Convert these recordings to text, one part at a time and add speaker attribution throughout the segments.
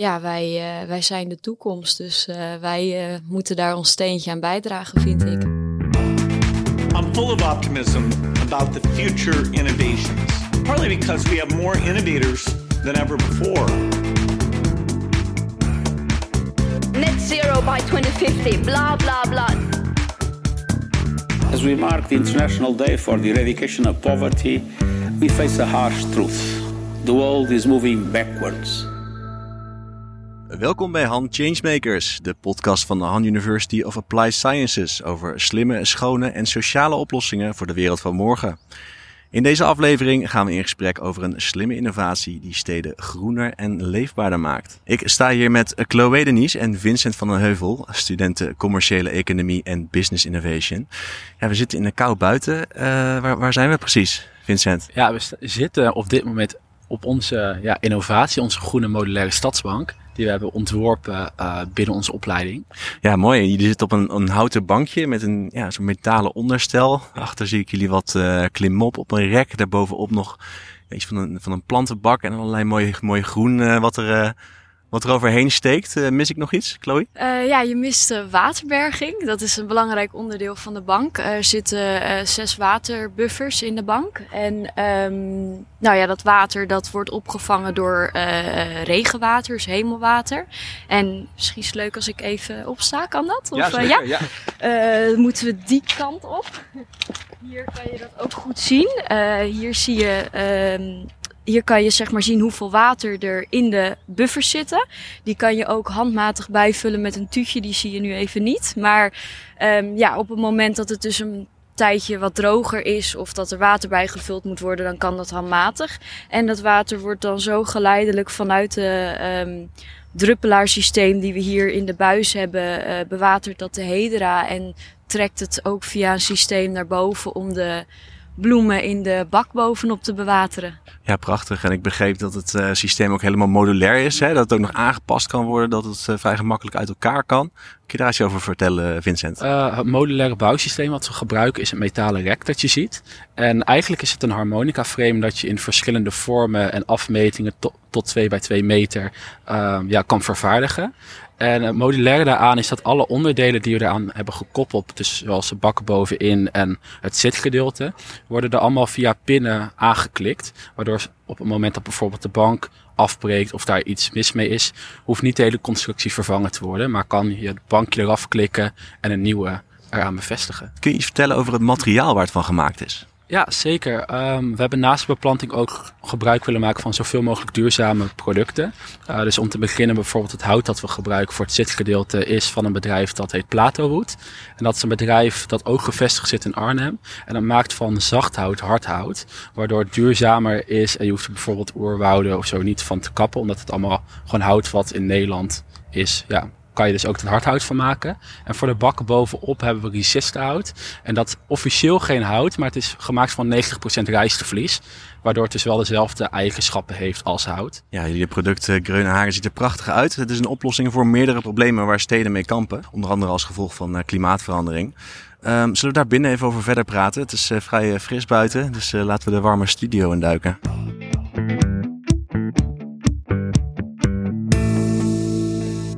Speaker 1: ja, wij, wij zijn de toekomst. Dus wij moeten daar ons steentje aan bijdragen, vind ik.
Speaker 2: I'm full of optimism about the future innovations. Partly because we have more innovators than ever before.
Speaker 3: Net zero by 2050, blah, blah, blah.
Speaker 4: As we mark the International Day for the Eradication of Poverty, we face a harsh truth. The world is moving backwards.
Speaker 5: Welkom bij Han Changemakers, de podcast van de Han University of Applied Sciences over slimme, schone en sociale oplossingen voor de wereld van morgen. In deze aflevering gaan we in gesprek over een slimme innovatie die steden groener en leefbaarder maakt. Ik sta hier met Chloe Denise en Vincent van den Heuvel, studenten commerciële economie en business innovation. Ja, we zitten in de kou buiten. Uh, waar, waar zijn we precies, Vincent?
Speaker 6: Ja, we zitten op dit moment op onze ja, innovatie, onze groene modulaire stadsbank die we hebben ontworpen uh, binnen onze opleiding.
Speaker 5: Ja, mooi. Jullie zitten op een, een houten bankje met een ja, zo'n metalen onderstel. Achter zie ik jullie wat uh, klimop op een rek. Daarbovenop nog iets van een, van een plantenbak en allerlei mooie, mooie groen uh, wat er wat er overheen steekt. Uh, mis ik nog iets, Chloe?
Speaker 1: Uh, ja, je mist waterberging. Dat is een belangrijk onderdeel van de bank. Er zitten zes waterbuffers in de bank. En um, nou ja, dat water dat wordt opgevangen door regenwater, dus hemelwater. En misschien is het leuk als ik even opsta, kan dat?
Speaker 5: Of, ja, zeker, ja?
Speaker 1: ja. moeten we die kant op. Hier kan je dat ook goed zien. hier zie je ehm, hier kan je zeg maar zien hoeveel water er in de buffers zitten. Die kan je ook handmatig bijvullen met een tuutje. Die zie je nu even niet. Maar um, ja, op het moment dat het dus een tijdje wat droger is of dat er water bijgevuld moet worden, dan kan dat handmatig. En dat water wordt dan zo geleidelijk vanuit de um, druppelaarsysteem die we hier in de buis hebben uh, bewaterd dat de hedera en trekt het ook via een systeem naar boven om de bloemen in de bak bovenop te bewateren.
Speaker 5: Ja, prachtig. En ik begreep dat het uh, systeem ook helemaal modulair is. Hè? Dat het ook nog aangepast kan worden, dat het uh, vrij gemakkelijk uit elkaar kan. Kun je daar iets over vertellen, Vincent?
Speaker 6: Uh, het modulaire bouwsysteem wat we gebruiken is een metalen rek dat je ziet. En eigenlijk is het een harmonica frame dat je in verschillende vormen en afmetingen tot, tot 2 bij 2 meter ja, kan vervaardigen. En het modulaire daaraan is dat alle onderdelen die we eraan hebben gekoppeld, dus zoals de bak bovenin en het zitgedeelte, worden er allemaal via pinnen aangeklikt. Waardoor op het moment dat bijvoorbeeld de bank afbreekt of daar iets mis mee is, hoeft niet de hele constructie vervangen te worden, maar kan je het bankje eraf klikken en een nieuwe eraan bevestigen.
Speaker 5: Kun je iets vertellen over het materiaal waar het van gemaakt is?
Speaker 6: Ja, zeker. Um, we hebben naast beplanting ook gebruik willen maken van zoveel mogelijk duurzame producten. Uh, dus om te beginnen bijvoorbeeld het hout dat we gebruiken voor het zitgedeelte is van een bedrijf dat heet Plato Wood. En dat is een bedrijf dat ook gevestigd zit in Arnhem. En dat maakt van zacht hout hard hout, waardoor het duurzamer is en je hoeft er bijvoorbeeld oerwouden of zo niet van te kappen, omdat het allemaal gewoon hout wat in Nederland is, ja, kan je dus ook het hardhout van maken. En voor de bakken bovenop hebben we resisthout. En dat officieel geen hout, maar het is gemaakt van 90% rijstevlies. Waardoor het dus wel dezelfde eigenschappen heeft als hout.
Speaker 5: Ja, jullie product uh, Greunenhagen ziet er prachtig uit. Het is een oplossing voor meerdere problemen waar steden mee kampen. Onder andere als gevolg van uh, klimaatverandering. Um, zullen we daar binnen even over verder praten? Het is uh, vrij fris buiten, dus laten we de warme studio induiken.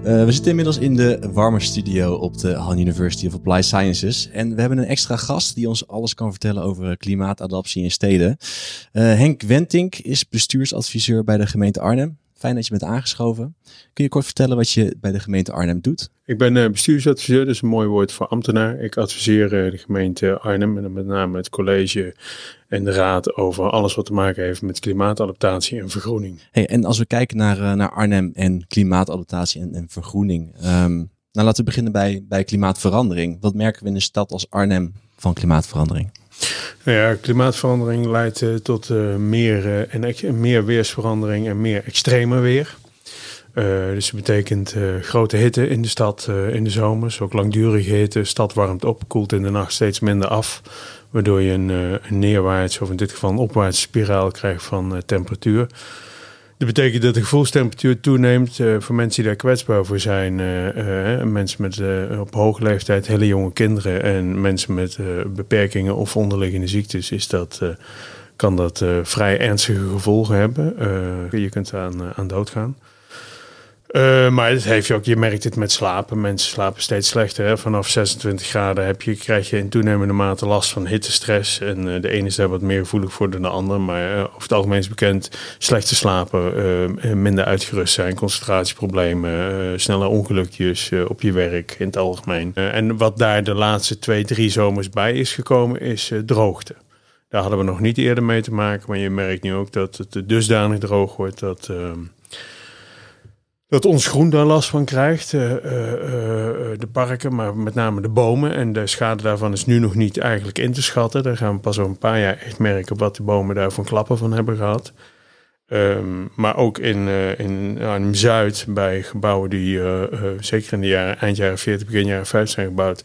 Speaker 5: Uh, we zitten inmiddels in de warme studio op de Han University of Applied Sciences. En we hebben een extra gast die ons alles kan vertellen over klimaatadaptie in steden. Uh, Henk Wentink is bestuursadviseur bij de gemeente Arnhem. Fijn dat je bent aangeschoven. Kun je kort vertellen wat je bij de gemeente Arnhem doet?
Speaker 7: Ik ben uh, bestuursadviseur, dat is een mooi woord voor ambtenaar. Ik adviseer de gemeente Arnhem en met name het college en de raad over alles wat te maken heeft met klimaatadaptatie en vergroening.
Speaker 5: Hey, en als we kijken naar, uh, naar Arnhem en klimaatadaptatie en, en vergroening. Um, nou, laten we beginnen bij, bij klimaatverandering. Wat merken we in een stad als Arnhem van klimaatverandering?
Speaker 7: Nou ja, klimaatverandering leidt uh, tot uh, meer, en meer weersverandering en meer extreme weer. dus het betekent grote hitte in de stad in de zomers, ook langdurige hitte. De stad warmt op, koelt in de nacht steeds minder af. Waardoor je een, een neerwaarts, of in dit geval een opwaartse spiraal krijgt van temperatuur. Dat betekent dat de gevoelstemperatuur toeneemt. Uh, voor mensen die daar kwetsbaar voor zijn, mensen met op hoge leeftijd, hele jonge kinderen en mensen met beperkingen of onderliggende ziektes, is dat, kan dat vrij ernstige gevolgen hebben. je kunt aan, aan dood gaan. Uh, maar het heeft je ook, je merkt het met slapen. Mensen slapen steeds slechter. Hè? Vanaf 26 graden heb je, krijg je in toenemende mate last van hittestress. En uh, de ene is daar wat meer gevoelig voor dan de ander. Maar uh, over het algemeen is bekend slechter slapen, minder uitgerust zijn, concentratieproblemen, snelle ongelukjes op je werk in het algemeen. en wat daar de laatste twee, drie zomers bij is gekomen, is droogte. Daar hadden we nog niet eerder mee te maken. Maar je merkt nu ook dat het dusdanig droog wordt dat ehm, dat ons groen daar last van krijgt. Uh, uh, de parken, maar met name de bomen. En de schade daarvan is nu nog niet eigenlijk in te schatten. Daar gaan we pas over een paar jaar echt merken wat de bomen daarvan klappen van hebben gehad. Um, maar ook in, in, in Zuid, bij gebouwen die zeker in de jaren, eind jaren 40, begin jaren 50 zijn gebouwd,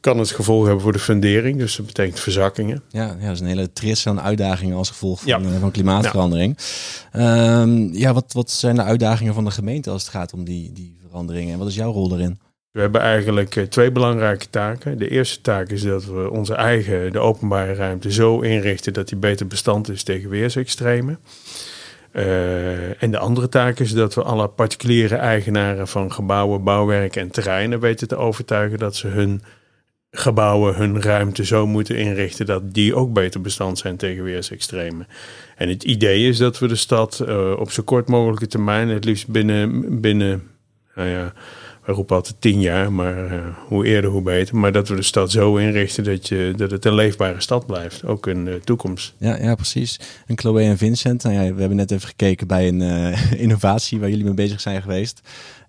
Speaker 7: kan het gevolg hebben voor de fundering. Dus dat betekent verzakkingen.
Speaker 5: Ja, ja dat is een hele trits aan uitdagingen als gevolg van, ja. van klimaatverandering. Ja. Um, ja, wat, wat zijn de uitdagingen van de gemeente als het gaat om die, die veranderingen? En wat is jouw rol daarin?
Speaker 7: We hebben eigenlijk twee belangrijke taken. De eerste taak is dat we onze eigen, de openbare ruimte, zo inrichten dat die beter bestand is tegen weersextremen. Uh, en de andere taak is dat we alle particuliere eigenaren van gebouwen, bouwwerken en terreinen weten te overtuigen dat ze hun gebouwen hun ruimte zo moeten inrichten dat die ook beter bestand zijn tegen weersextremen. En het idee is dat we de stad uh, op zo kort mogelijke termijn, het liefst binnen, binnen nou ja, we roepen altijd tien jaar, maar uh, hoe eerder hoe beter. Maar dat we de stad zo inrichten dat, je, dat het een leefbare stad blijft, ook in de toekomst.
Speaker 5: Ja, ja precies. En Chloe en Vincent, nou ja, we hebben net even gekeken bij een uh, innovatie waar jullie mee bezig zijn geweest.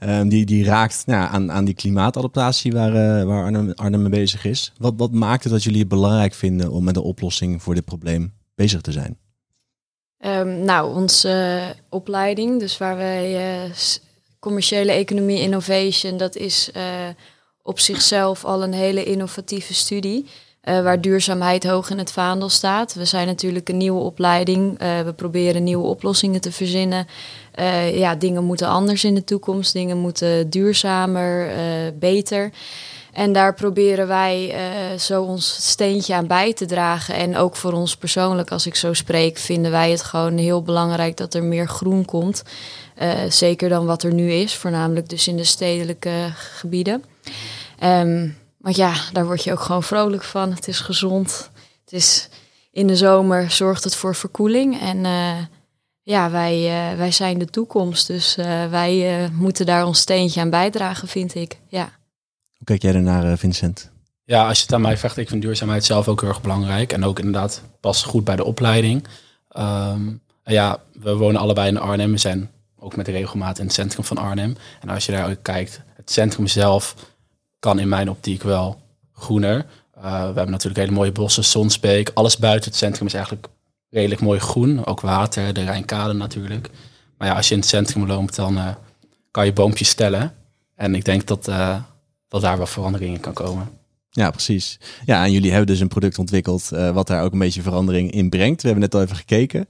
Speaker 5: Um, die, die raakt nou, aan, aan die klimaatadaptatie waar, uh, waar Arnhem, Arnhem mee bezig is. Wat, wat maakt het dat jullie het belangrijk vinden om met een oplossing voor dit probleem bezig te zijn?
Speaker 1: Um, nou, onze opleiding, dus waar wij commerciële economie innovation, dat is uh, op zichzelf al een hele innovatieve studie. Uh, waar duurzaamheid hoog in het vaandel staat. We zijn natuurlijk een nieuwe opleiding. Uh, we proberen nieuwe oplossingen te verzinnen. ja, dingen moeten anders in de toekomst. Dingen moeten duurzamer, beter. En daar proberen wij zo ons steentje aan bij te dragen. En ook voor ons persoonlijk, als ik zo spreek, vinden wij het gewoon heel belangrijk dat er meer groen komt. Uh, zeker dan wat er nu is, voornamelijk dus in de stedelijke gebieden. Um, want ja, daar word je ook gewoon vrolijk van. Het is gezond. Het is in de zomer zorgt het voor verkoeling. En uh, ja, wij, uh, wij zijn de toekomst. Dus wij moeten daar ons steentje aan bijdragen, vind ik. Ja.
Speaker 5: Hoe kijk jij ernaar, Vincent?
Speaker 6: Ja, als je het aan mij vraagt, ik vind duurzaamheid zelf ook heel erg belangrijk. En ook inderdaad pas goed bij de opleiding. Um, ja, we wonen allebei in Arnhem. We zijn ook met regelmaat in het centrum van Arnhem. En als je daar ook kijkt, het centrum zelf kan in mijn optiek wel groener. Uh, we hebben natuurlijk hele mooie bossen, Zonsbeek. Alles buiten het centrum is eigenlijk redelijk mooi groen. Ook water, de Rijnkade natuurlijk. Maar ja, als je in het centrum loopt, dan uh, kan je boompjes stellen. En ik denk dat, uh, dat daar wel veranderingen kan komen.
Speaker 5: Ja, precies. Ja, en jullie hebben dus een product ontwikkeld uh, wat daar ook een beetje verandering in brengt. We hebben net al even gekeken.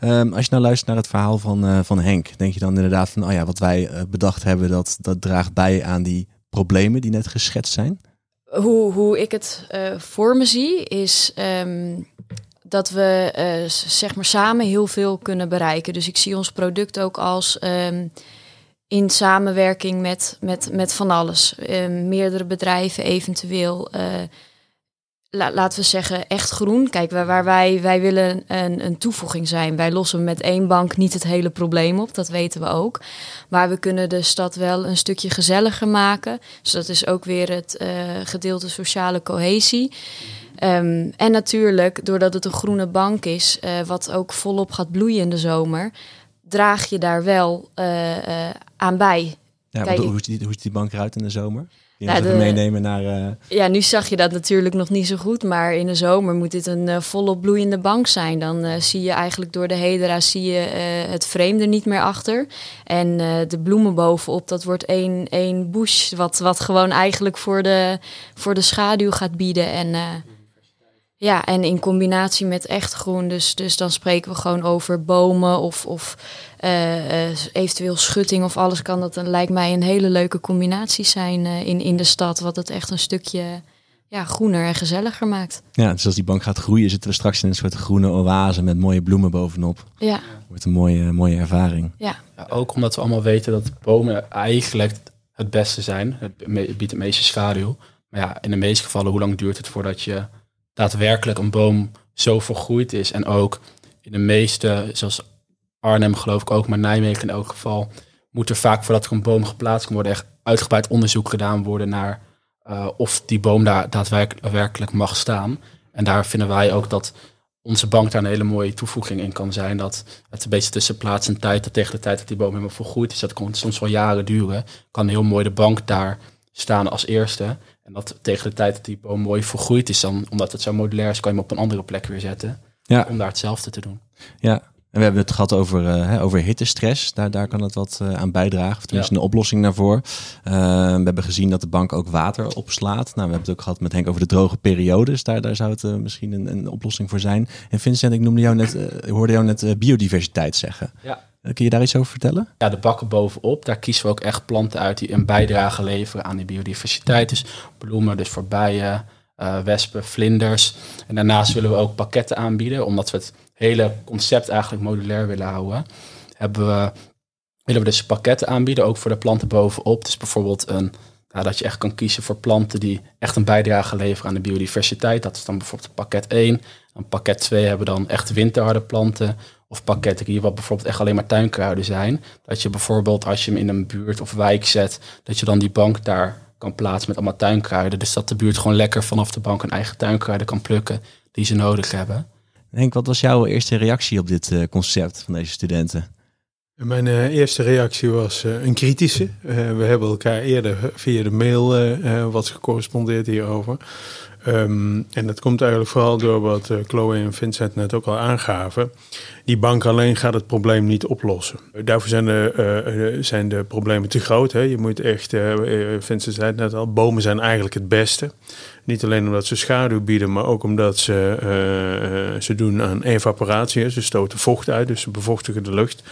Speaker 5: Um, als je nou luistert naar het verhaal van, uh, van Henk, denk je dan inderdaad van, oh ja, wat wij uh, bedacht hebben, dat, dat draagt bij aan die problemen die net geschetst zijn?
Speaker 1: Hoe, hoe ik het voor me zie, is um, dat we zeg maar samen heel veel kunnen bereiken. Dus ik zie ons product ook als. Um, in samenwerking met, met, met van alles. Uh, meerdere bedrijven eventueel. Uh, la, laten we zeggen, echt groen. Kijk, waar, wij, wij willen een, een toevoeging zijn. Wij lossen met één bank niet het hele probleem op, dat weten we ook. Maar we kunnen de stad wel een stukje gezelliger maken. Dus dat is ook weer het uh, gedeelte sociale cohesie. Um, en natuurlijk, doordat het een groene bank is, uh, wat ook volop gaat bloeien in de zomer, draag je daar wel uh, aan bij.
Speaker 5: Ja, Kijk, hoe, ziet die, hoe ziet die bank eruit in de zomer? Je nou, de, meenemen naar. Uh...
Speaker 1: Ja, nu zag je dat natuurlijk nog niet zo goed, maar in de zomer moet dit een uh, volop bloeiende bank zijn. Dan uh, zie je eigenlijk door de hedera zie je het frame er niet meer achter. En de bloemen bovenop, dat wordt één, één bush, wat, wat gewoon eigenlijk voor de, voor de schaduw gaat bieden. En ja, en in combinatie met echt groen. Dus, dus dan spreken we gewoon over bomen of, of uh, uh, eventueel schutting of alles kan. Dat dan lijkt mij een hele leuke combinatie zijn uh, in, in de stad. Wat het echt een stukje ja, groener en gezelliger maakt.
Speaker 5: Ja, dus als die bank gaat groeien, zitten we straks in een soort groene oase met mooie bloemen bovenop.
Speaker 1: Ja,
Speaker 5: Wordt een mooie, mooie ervaring.
Speaker 1: ja.
Speaker 6: Ja, ook omdat we allemaal weten dat bomen eigenlijk het beste zijn. Het biedt het meeste schaduw. Maar ja, in de meeste gevallen, hoe lang duurt het voordat je daadwerkelijk een boom zo volgroeid is? En ook in de meeste, zoals Arnhem geloof ik ook, maar Nijmegen in elk geval, moet er vaak voordat er een boom geplaatst kan worden, echt uitgebreid onderzoek gedaan worden naar eh, of die boom daar daadwerkelijk mag staan. En daar vinden wij ook dat onze bank daar een hele mooie toevoeging in kan zijn. Dat het een beetje tussen plaats en tijd, dat tegen de tijd dat die boom helemaal volgroeid is, dat kan soms wel jaren duren, kan heel mooi de bank daar staan als eerste. En dat tegen de tijd dat die boom mooi volgroeid is, dan, omdat het zo modulair is, kan je hem op een andere plek weer zetten.
Speaker 5: Ja.
Speaker 6: Om daar hetzelfde te doen.
Speaker 5: Ja, en we hebben het gehad over, eh, hè, over hittestress. Daar, daar kan het wat eh, aan bijdragen. Of tenminste
Speaker 6: Ja.
Speaker 5: een oplossing daarvoor. Eh, we hebben gezien dat de bank ook water opslaat. Nou, we hebben het ook gehad met Henk over de droge periodes. Daar, daar zou het misschien een, een oplossing voor zijn. En Vincent, ik noemde jou net, ik hoorde jou net biodiversiteit zeggen.
Speaker 6: Ja.
Speaker 5: Eh, kun je daar iets over vertellen?
Speaker 6: Ja, de bakken bovenop, daar kiezen we ook echt planten uit die een bijdrage leveren aan die biodiversiteit. Dus bloemen, dus voor bijen, eh, wespen, vlinders. En daarnaast willen we ook pakketten aanbieden, omdat we het hele concept eigenlijk modulair willen houden. Hebben we, willen we dus pakketten aanbieden, ook voor de planten bovenop. Dus bijvoorbeeld een, ja, dat je echt kan kiezen voor planten die echt een bijdrage leveren aan de biodiversiteit. Dat is dan bijvoorbeeld pakket 1. Dan pakket 2 hebben we dan echt winterharde planten. Of pakket 3, wat bijvoorbeeld echt alleen maar tuinkruiden zijn. Dat je bijvoorbeeld als je hem in een buurt of wijk zet, dat je dan die bank daar kan plaatsen met allemaal tuinkruiden. Dus dat de buurt gewoon lekker vanaf de bank een eigen tuinkruiden kan plukken die ze nodig hebben.
Speaker 5: Henk, wat was jouw eerste reactie op dit eh, concept van deze studenten?
Speaker 7: Mijn eh, eerste reactie was eh, een kritische. Eh, we hebben elkaar eerder via de mail wat gecorrespondeerd hierover. Ehm, en dat komt eigenlijk vooral door wat eh, Chloe en Vincent net ook al aangaven. Die bank alleen gaat het probleem niet oplossen. Daarvoor zijn de, eh, eh, zijn de problemen te groot. Hè. Je moet echt, Vincent zei het net al, bomen zijn eigenlijk het beste. Niet alleen omdat ze schaduw bieden, maar ook omdat ze, ze doen aan evaporatie. Ze stoten vocht uit, dus ze bevochtigen de lucht.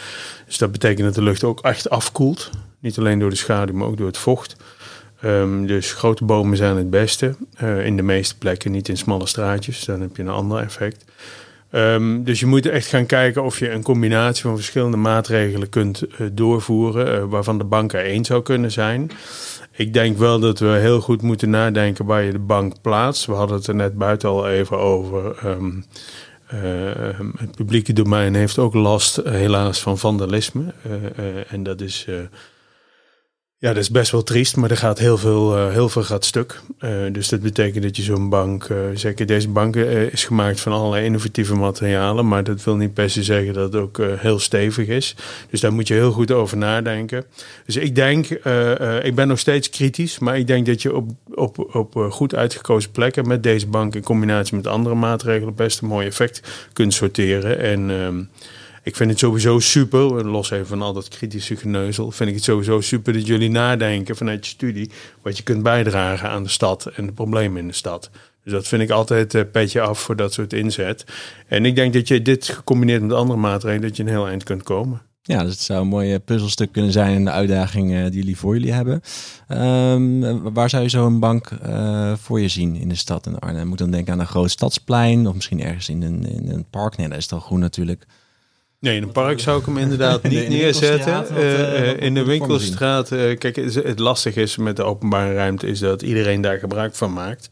Speaker 7: Dus dat betekent dat de lucht ook echt afkoelt. Niet alleen door de schaduw, maar ook door het vocht. Ehm, dus grote bomen zijn het beste. Eh, in de meeste plekken, niet in smalle straatjes. Dan heb je een ander effect. Ehm, dus je moet echt gaan kijken of je een combinatie van verschillende maatregelen kunt eh, doorvoeren. eh, waarvan de bank er één zou kunnen zijn. Ik denk wel dat we heel goed moeten nadenken waar je de bank plaatst. We hadden het er net buiten al even over. Ehm, eh, het publieke domein heeft ook last, helaas, van vandalisme. En dat is, ja, dat is best wel triest, maar er gaat heel veel, eh, heel veel gaat stuk. Eh, dus dat betekent dat je zo'n bank, eh, zeker deze bank is gemaakt van allerlei innovatieve materialen, maar dat wil niet per se zeggen dat het ook heel stevig is. Dus daar moet je heel goed over nadenken. Dus ik denk, ik ben nog steeds kritisch, maar ik denk dat je op, op, op goed uitgekozen plekken met deze bank in combinatie met andere maatregelen best een mooi effect kunt sorteren. En ehm, ik vind het sowieso super, los even van al dat kritische geneuzel, vind ik het sowieso super dat jullie nadenken vanuit je studie wat je kunt bijdragen aan de stad en de problemen in de stad. Dus dat vind ik altijd een petje af voor dat soort inzet. En ik denk dat je dit gecombineerd met andere maatregelen, dat je een heel eind kunt komen.
Speaker 5: Ja, dus het zou een mooi eh, puzzelstuk kunnen zijn in de uitdaging eh, die jullie voor jullie hebben. Ehm, waar zou je zo een bank eh, voor je zien in de stad in Arnhem? Moet dan denken aan een groot stadsplein of misschien ergens in een, in een park. Nee, dat is toch groen natuurlijk.
Speaker 7: Nee, in een park zou ik hem inderdaad
Speaker 5: In de-
Speaker 7: niet neerzetten. in de winkelstraat, eh, kijk, het, het lastig is met de openbare ruimte is dat iedereen daar gebruik van maakt.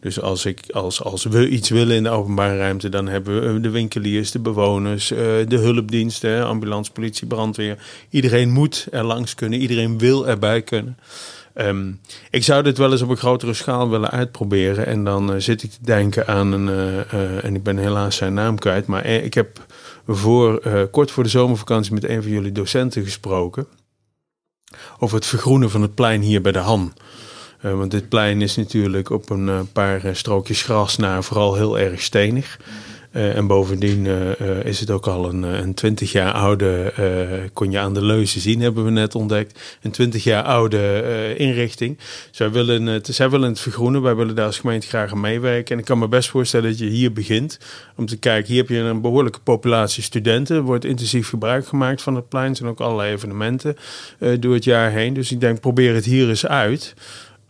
Speaker 7: Dus als, ik, als, als we iets willen in de openbare ruimte, dan hebben we eh, de winkeliers, de bewoners, eh, de hulpdiensten, ambulance, politie, brandweer. Iedereen moet er langs kunnen, iedereen wil erbij kunnen. Ehm, ik zou dit wel eens op een grotere schaal willen uitproberen. En dan zit ik te denken aan een, en ik ben helaas zijn naam kwijt, maar ik heb voor, eh, kort voor de zomervakantie met een van jullie docenten gesproken. Over het vergroenen van het plein hier bij de Han. Eh, want dit plein is natuurlijk op een eh, paar strookjes gras na vooral heel erg stenig. Eh, en bovendien eh, eh, is het ook al een, een 20 jaar oude, kon je aan de leuzen zien, hebben we net ontdekt. Een 20 jaar oude inrichting. Zij willen, het, zij willen het vergroenen, wij willen daar als gemeente graag aan meewerken. En ik kan me best voorstellen dat je hier begint om te kijken. Hier heb je een behoorlijke populatie studenten. Er wordt intensief gebruik gemaakt van het plein. Er zijn ook allerlei evenementen door het jaar heen. Dus ik denk, probeer het hier eens uit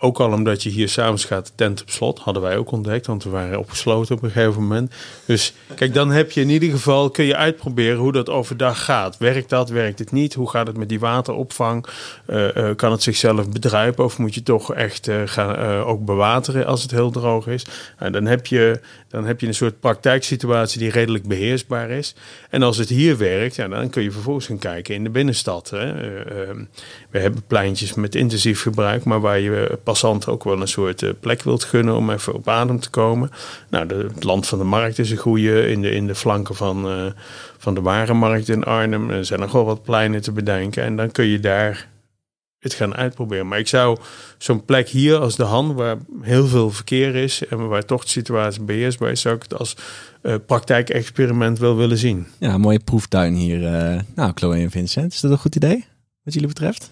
Speaker 7: Ook al omdat je hier s'avonds gaat tent op slot, hadden wij ook ontdekt, want we waren opgesloten op een gegeven moment. Dus kijk, dan heb je in ieder geval, kun je uitproberen hoe dat overdag gaat. Werkt dat, werkt het niet? Hoe gaat het met die wateropvang? Uh, kan het zichzelf bedruipen of moet je toch echt uh, gaan ook bewateren als het heel droog is? Nou, dan, heb je, dan heb je een soort praktijksituatie die redelijk beheersbaar is. En als het hier werkt, ja, dan kun je vervolgens gaan kijken in de binnenstad. Hè. Ehm, we hebben pleintjes met intensief gebruik, maar waar je passanten ook wel een soort eh, plek wilt gunnen om even op adem te komen. Nou, de, het land van de markt is een goede. In de, in de flanken van, uh, van de warenmarkt in Arnhem er zijn nog wel wat pleinen te bedenken. En dan kun je daar het gaan uitproberen. Maar ik zou zo'n plek hier als de Han, waar heel veel verkeer is en waar toch de situatie beheersbaar is, zou ik het als uh, praktijkexperiment wel willen zien.
Speaker 5: Ja, een mooie proeftuin hier. Uh, nou, Chloe en Vincent, is dat een goed idee wat jullie betreft?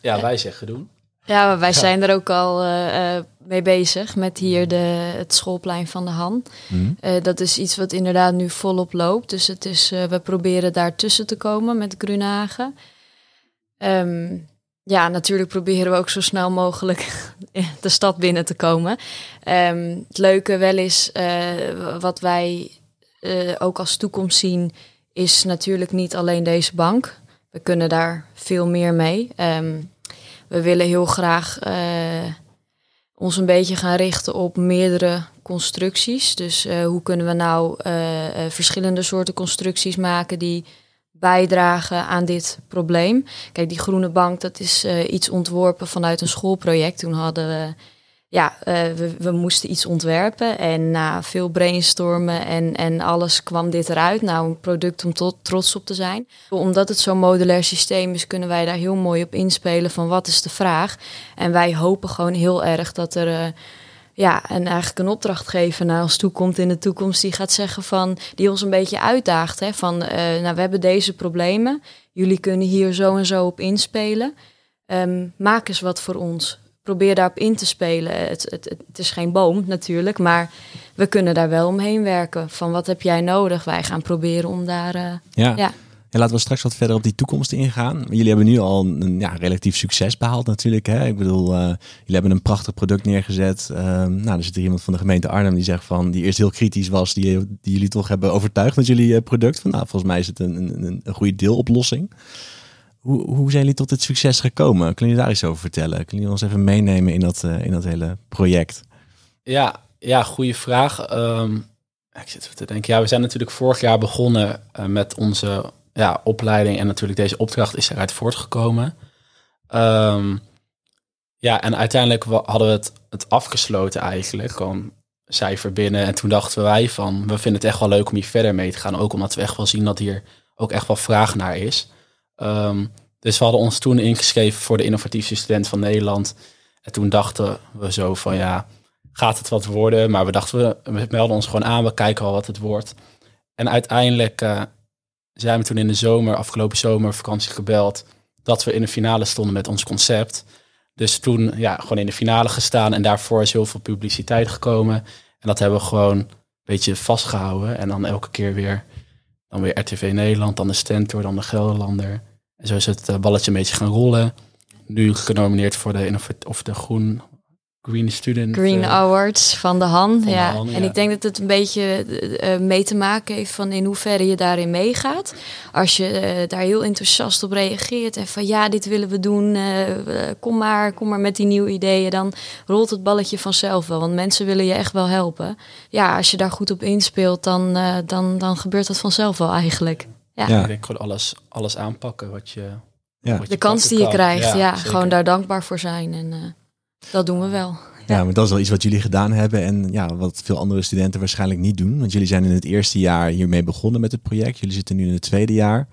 Speaker 6: Ja, wij zeggen doen.
Speaker 1: Ja, wij zijn er ook al uh, mee bezig met hier de, het schoolplein van de Han. Mm. Uh, dat is iets wat inderdaad nu volop loopt. Dus het is, we proberen daar tussen te komen met Grunhagen. Um, ja, natuurlijk proberen we ook zo snel mogelijk de stad binnen te komen. Um, het leuke wel is, wat wij ook als toekomst zien, is natuurlijk niet alleen deze bank. We kunnen daar veel meer mee. Um, we willen heel graag uh, ons een beetje gaan richten op meerdere constructies. Dus uh, hoe kunnen we nou uh, verschillende soorten constructies maken die bijdragen aan dit probleem. Kijk, die groene bank, dat is iets ontworpen vanuit een schoolproject. Toen hadden we ja, uh, we, moesten iets ontwerpen en na veel brainstormen en, en alles kwam dit eruit. Nou, een product om tot, trots op te zijn. Omdat het zo'n modulair systeem is, kunnen wij daar heel mooi op inspelen van wat is de vraag. En wij hopen gewoon heel erg dat er... Uh, ja, en eigenlijk een opdrachtgever naar ons toe komt in de toekomst die gaat zeggen van, die ons een beetje uitdaagt. Hè, van, uh, nou, we hebben deze problemen, jullie kunnen hier zo en zo op inspelen. Um, maak eens wat voor ons probeer daarop in te spelen. Het, het, het, is geen boom natuurlijk, maar we kunnen daar wel omheen werken. Van wat heb jij nodig? Wij gaan proberen om daar. Uh,
Speaker 5: ja. ja. En laten we straks wat verder op die toekomst ingaan. Jullie hebben nu al een ja, relatief succes behaald natuurlijk. Hè? Ik bedoel, uh, jullie hebben een prachtig product neergezet. Uh, nou, er zit hier iemand van de gemeente Arnhem die zegt van... die eerst heel kritisch was, die, die jullie toch hebben overtuigd met jullie eh, product. Van, nou, volgens mij is het een, een, een goede deeloplossing. Hoe, hoe zijn jullie tot dit succes gekomen? Kun je daar iets over vertellen? Kun je ons even meenemen in dat, uh, in dat hele project?
Speaker 6: Ja, ja goede vraag. Um, ik zit te denken. Ja, we zijn natuurlijk vorig jaar begonnen uh, met onze ja, opleiding. En natuurlijk deze opdracht is eruit voortgekomen. Um, ja, en uiteindelijk hadden we het, het afgesloten eigenlijk. Gewoon cijfer binnen. En toen dachten wij van, we vinden het echt wel leuk om hier verder mee te gaan. Ook omdat we echt wel zien dat hier ook echt wel vraag naar is. Um, dus we hadden ons toen ingeschreven voor de innovatiefste student van Nederland. En toen dachten we zo van ja, gaat het wat worden? Maar we dachten, we, we melden ons gewoon aan, we kijken al wat het wordt. En uiteindelijk uh, zijn we toen in de zomer, afgelopen zomer, vakantie gebeld, dat we in de finale stonden met ons concept. Dus toen ja, gewoon in de finale gestaan en daarvoor is heel veel publiciteit gekomen. En dat hebben we gewoon een beetje vastgehouden. En dan elke keer weer, dan weer RTV Nederland, dan de Stentor, dan de Gelderlander. En zo is het eh, balletje een beetje gaan rollen. Nu genomineerd voor de, of de Groen Green Student.
Speaker 1: Green uh, Awards van de Han. ja. En ik denk dat het een beetje uh, mee te maken heeft van in hoeverre je daarin meegaat. Als je uh, daar heel enthousiast op reageert en van ja, dit willen we doen, kom maar, kom maar met die nieuwe ideeën, dan rolt het balletje vanzelf wel. Want mensen willen je echt wel helpen. Ja, als je daar goed op inspeelt, dan, dan, dan gebeurt dat vanzelf wel eigenlijk. Ja.
Speaker 6: Ik denk gewoon alles, alles aanpakken wat je.
Speaker 1: Ja. de kans die je krijgt, ja, gewoon daar dankbaar voor zijn. En uh, dat doen we wel.
Speaker 5: Ja, maar dat is wel iets wat jullie gedaan hebben en ja, wat veel andere studenten waarschijnlijk niet doen. Want jullie zijn in het eerste jaar hiermee begonnen met het project. Jullie zitten nu in het tweede jaar.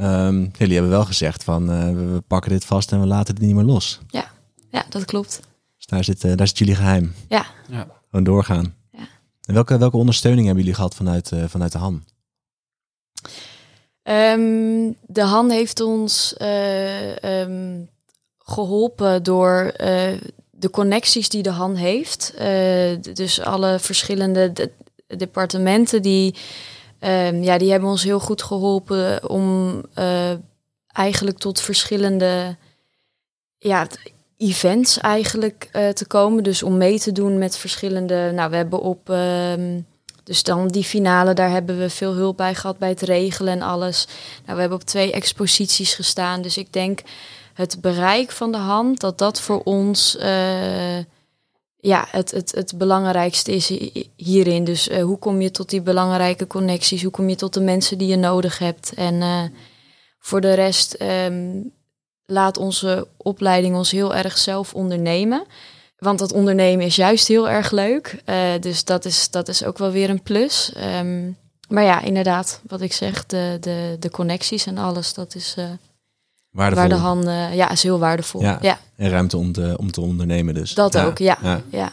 Speaker 5: Um, jullie hebben wel gezegd van uh, we pakken dit vast en we laten het niet meer los.
Speaker 1: Ja, ja dat klopt.
Speaker 5: Dus daar zit, uh, daar zit jullie geheim.
Speaker 1: Ja.
Speaker 6: ja.
Speaker 5: Gewoon doorgaan.
Speaker 1: Ja.
Speaker 5: En welke, welke ondersteuning hebben jullie gehad vanuit, uh, vanuit de HAN?
Speaker 1: Um, de Han heeft ons uh, um, geholpen door uh, de connecties die de Han heeft. Uh, dus alle verschillende de departementen die, um, ja, die hebben ons heel goed geholpen om eigenlijk tot verschillende ja, events eigenlijk te komen. Dus om mee te doen met verschillende. Nou, we hebben op. dus dan die finale, daar hebben we veel hulp bij gehad bij het regelen en alles. Nou, we hebben op twee exposities gestaan. Dus ik denk het bereik van de hand, dat dat voor ons. Uh, ja, het, het, het belangrijkste is hierin. Dus uh, hoe kom je tot die belangrijke connecties? Hoe kom je tot de mensen die je nodig hebt? En uh, voor de rest um, laat onze opleiding ons heel erg zelf ondernemen. Want dat ondernemen is juist heel erg leuk. Uh, dus dat is, dat is ook wel weer een plus. Um, maar ja, inderdaad, wat ik zeg, de, de, de connecties en alles, dat is
Speaker 5: waardevol.
Speaker 1: waar de handen, ja, is heel waardevol. Ja, ja.
Speaker 5: En ruimte om te, om te ondernemen dus.
Speaker 1: Dat ook, ja. ja. ja.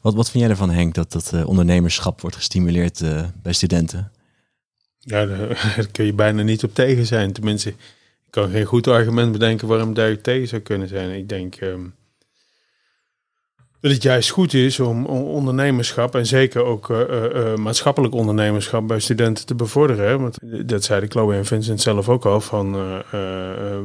Speaker 5: Wat, wat vind jij ervan, Henk, dat dat uh, ondernemerschap wordt gestimuleerd uh, bij studenten?
Speaker 7: Ja, daar kun je bijna niet op tegen zijn. Tenminste, ik kan geen goed argument bedenken waarom daar tegen zou kunnen zijn. Ik denk, um, dat het juist goed is om ondernemerschap en zeker ook uh, uh, maatschappelijk ondernemerschap bij studenten te bevorderen. Want dat zeiden Chloe en Vincent zelf ook al van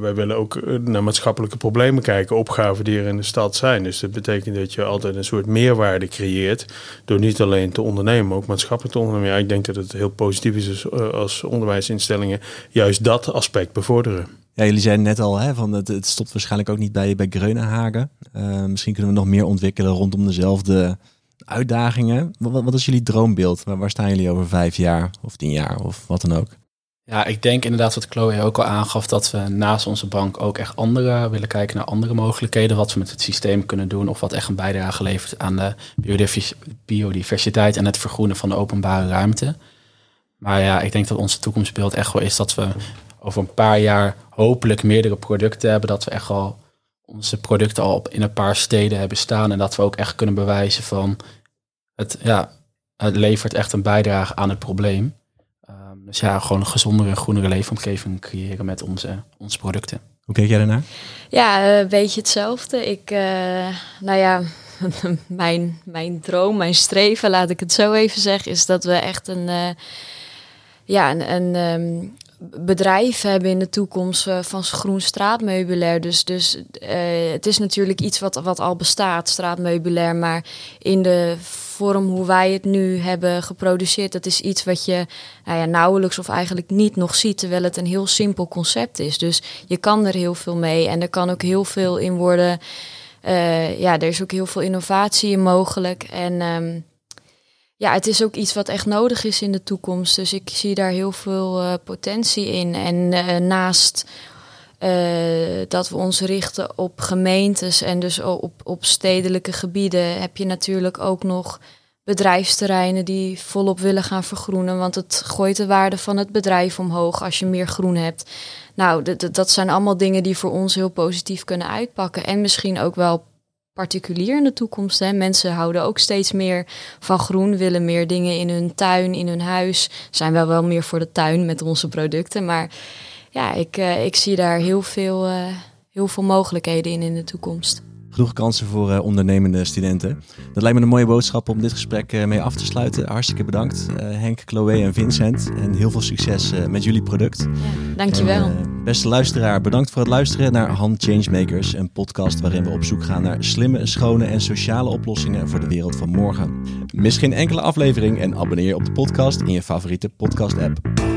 Speaker 7: wij willen ook naar maatschappelijke problemen kijken, opgaven die er in de stad zijn. Dus dat betekent dat je altijd een soort meerwaarde creëert door niet alleen te ondernemen, maar ook maatschappelijk te ondernemen. Ja, ik denk dat het heel positief is als onderwijsinstellingen juist dat aspect bevorderen.
Speaker 5: Jullie zeiden net al, hè, van het, het stopt waarschijnlijk ook niet bij, bij Greunenhagen. Uh, misschien kunnen we nog meer ontwikkelen rondom dezelfde uitdagingen. Wat, wat is jullie droombeeld? Waar, waar, staan jullie over vijf jaar of tien jaar of wat dan ook?
Speaker 6: Ja, ik denk inderdaad wat Chloe ook al aangaf, dat we naast onze bank ook echt andere willen kijken naar andere mogelijkheden. Wat we met het systeem kunnen doen of wat echt een bijdrage levert aan de biodiversiteit en het vergroenen van de openbare ruimte. Maar ja, ik denk dat onze toekomstbeeld echt wel is dat we over een paar jaar hopelijk meerdere producten hebben. Dat we echt al onze producten al op, in een paar steden hebben staan. En dat we ook echt kunnen bewijzen van het, ja, het levert echt een bijdrage aan het probleem. Um, dus ja, gewoon een gezondere en groenere leefomgeving creëren met onze, onze producten.
Speaker 5: Hoe kijk jij daarnaar?
Speaker 1: Ja, een beetje hetzelfde. Ik, uh, nou ja, mijn, mijn droom, mijn streven, laat ik het zo even zeggen, is dat we echt een, uh, ja, een, een, um, bedrijf hebben in de toekomst uh, van groen straatmeubilair. Dus, dus uh, het is natuurlijk iets wat, wat al bestaat, straatmeubilair. Maar in de vorm hoe wij het nu hebben geproduceerd, dat is iets wat je nou ja, nauwelijks of eigenlijk niet nog ziet. Terwijl het een heel simpel concept is. Dus je kan er heel veel mee en er kan ook heel veel in worden. Uh, ja, er is ook heel veel innovatie in mogelijk. En um, ja, het is ook iets wat echt nodig is in de toekomst. Dus ik zie daar heel veel uh, potentie in. En uh, naast uh, dat we ons richten op gemeentes en dus op, op stedelijke gebieden, heb je natuurlijk ook nog bedrijfsterreinen die volop willen gaan vergroenen. Want het gooit de waarde van het bedrijf omhoog als je meer groen hebt. Nou, dat zijn allemaal dingen die voor ons heel positief kunnen uitpakken. En misschien ook wel particulier in de toekomst. Hè. Mensen houden ook steeds meer van groen, willen meer dingen in hun tuin, in hun huis. Zijn wel wel meer voor de tuin met onze producten. Maar ja, ik, uh, ik zie daar heel veel, uh, heel veel mogelijkheden in in de toekomst
Speaker 5: genoeg kansen voor uh, ondernemende studenten. Dat lijkt me een mooie boodschap om dit gesprek uh, mee af te sluiten. Hartstikke bedankt uh, Henk, Chloe en Vincent. En heel veel succes met jullie product. Ja,
Speaker 1: dankjewel.
Speaker 5: beste luisteraar, bedankt voor het luisteren naar Hand Changemakers. Een podcast waarin we op zoek gaan naar slimme, schone en sociale oplossingen voor de wereld van morgen. Mis geen enkele aflevering en abonneer op de podcast in je favoriete podcast app.